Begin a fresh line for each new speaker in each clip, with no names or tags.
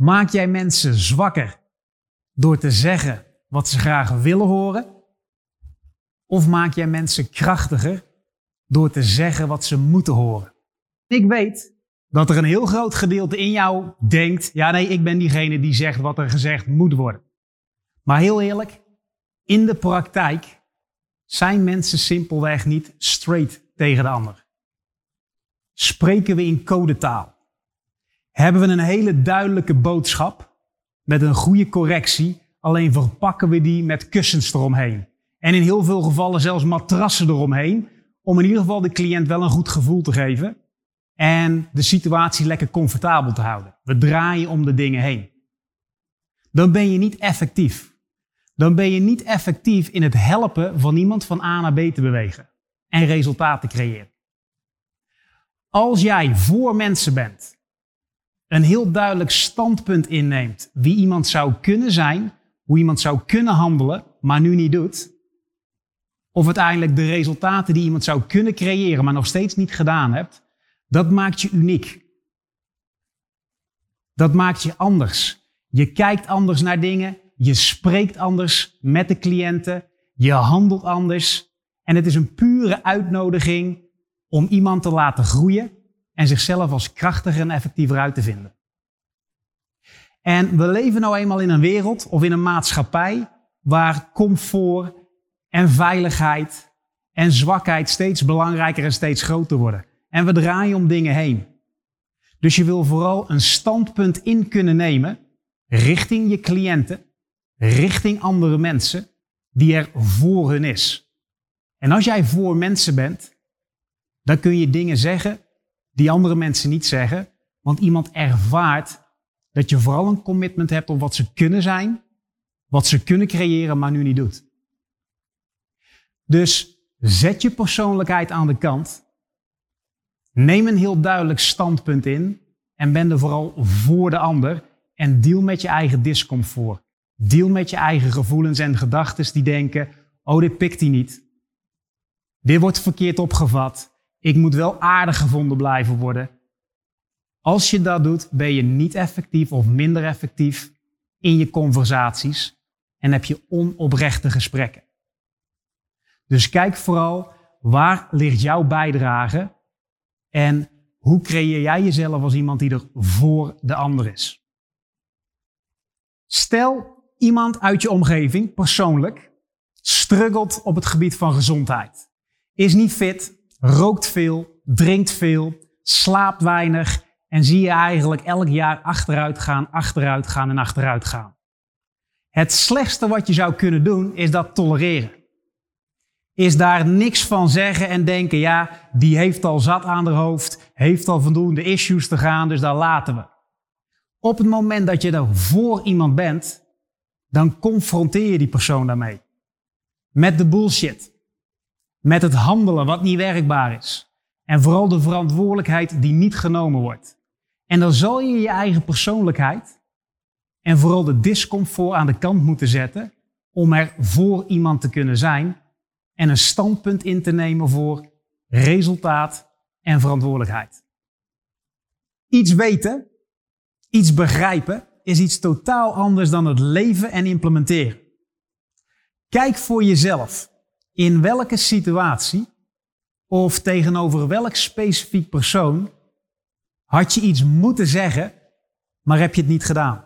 Maak jij mensen zwakker door te zeggen wat ze graag willen horen? Of maak jij mensen krachtiger door te zeggen wat ze moeten horen? Ik weet dat er een heel groot gedeelte in jou denkt: ja, nee, ik ben diegene die zegt wat er gezegd moet worden. Maar heel eerlijk, in de praktijk zijn mensen simpelweg niet straight tegen de ander. Spreken we in codetaal? Hebben we een hele duidelijke boodschap met een goede correctie, alleen verpakken we die met kussens eromheen. En in heel veel gevallen zelfs matrassen eromheen, om in ieder geval de cliënt wel een goed gevoel te geven en de situatie lekker comfortabel te houden. We draaien om de dingen heen. Dan ben je niet effectief. Dan ben je niet effectief in het helpen van iemand van A naar B te bewegen en resultaten creëren. Als jij voor mensen bent, een heel duidelijk standpunt inneemt wie iemand zou kunnen zijn, hoe iemand zou kunnen handelen, maar nu niet doet, of uiteindelijk de resultaten die iemand zou kunnen creëren, maar nog steeds niet gedaan hebt, dat maakt je uniek. Dat maakt je anders. Je kijkt anders naar dingen, je spreekt anders met de cliënten, je handelt anders. En het is een pure uitnodiging om iemand te laten groeien en zichzelf als krachtiger en effectiever uit te vinden. En we leven nou eenmaal in een wereld of in een maatschappij waar comfort en veiligheid en zwakheid steeds belangrijker en steeds groter worden. En we draaien om dingen heen. Dus je wil vooral een standpunt in kunnen nemen richting je cliënten, richting andere mensen, die er voor hun is. En als jij voor mensen bent, dan kun je dingen zeggen die andere mensen niet zeggen, want iemand ervaart dat je vooral een commitment hebt op wat ze kunnen zijn, wat ze kunnen creëren, maar nu niet doet. Dus zet je persoonlijkheid aan de kant. Neem een heel duidelijk standpunt in en ben er vooral voor de ander en deal met je eigen discomfort. Deal met je eigen gevoelens en gedachten die denken: oh, dit pikt hij niet. Dit wordt verkeerd opgevat. Ik moet wel aardig gevonden blijven worden. Als je dat doet, ben je niet effectief of minder effectief in je conversaties en heb je onoprechte gesprekken. Dus kijk vooral waar ligt jouw bijdrage en hoe creëer jij jezelf als iemand die er voor de ander is. Stel iemand uit je omgeving, persoonlijk, struggelt op het gebied van gezondheid. Is niet fit, rookt veel, drinkt veel, slaapt weinig en zie je eigenlijk elk jaar achteruit gaan, achteruit gaan en achteruit gaan. Het slechtste wat je zou kunnen doen is dat tolereren. Is daar niks van zeggen en denken, ja, die heeft al zat aan haar hoofd, heeft al voldoende issues te gaan, dus daar laten we. Op het moment dat je er voor iemand bent, dan confronteer je die persoon daarmee. Met de bullshit. Met het handelen wat niet werkbaar is. En vooral de verantwoordelijkheid die niet genomen wordt. En dan zal je je eigen persoonlijkheid en vooral de discomfort aan de kant moeten zetten om er voor iemand te kunnen zijn en een standpunt in te nemen voor resultaat en verantwoordelijkheid. Iets weten, iets begrijpen, is iets totaal anders dan het leven en implementeren. Kijk voor jezelf in welke situatie of tegenover welk specifiek persoon had je iets moeten zeggen, maar heb je het niet gedaan.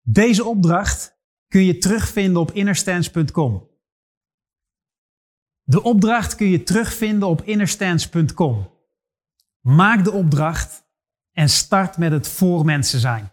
Deze opdracht kun je terugvinden op innerstance.com. De opdracht kun je terugvinden op innerstance.com. Maak de opdracht en start met het voor mensen zijn.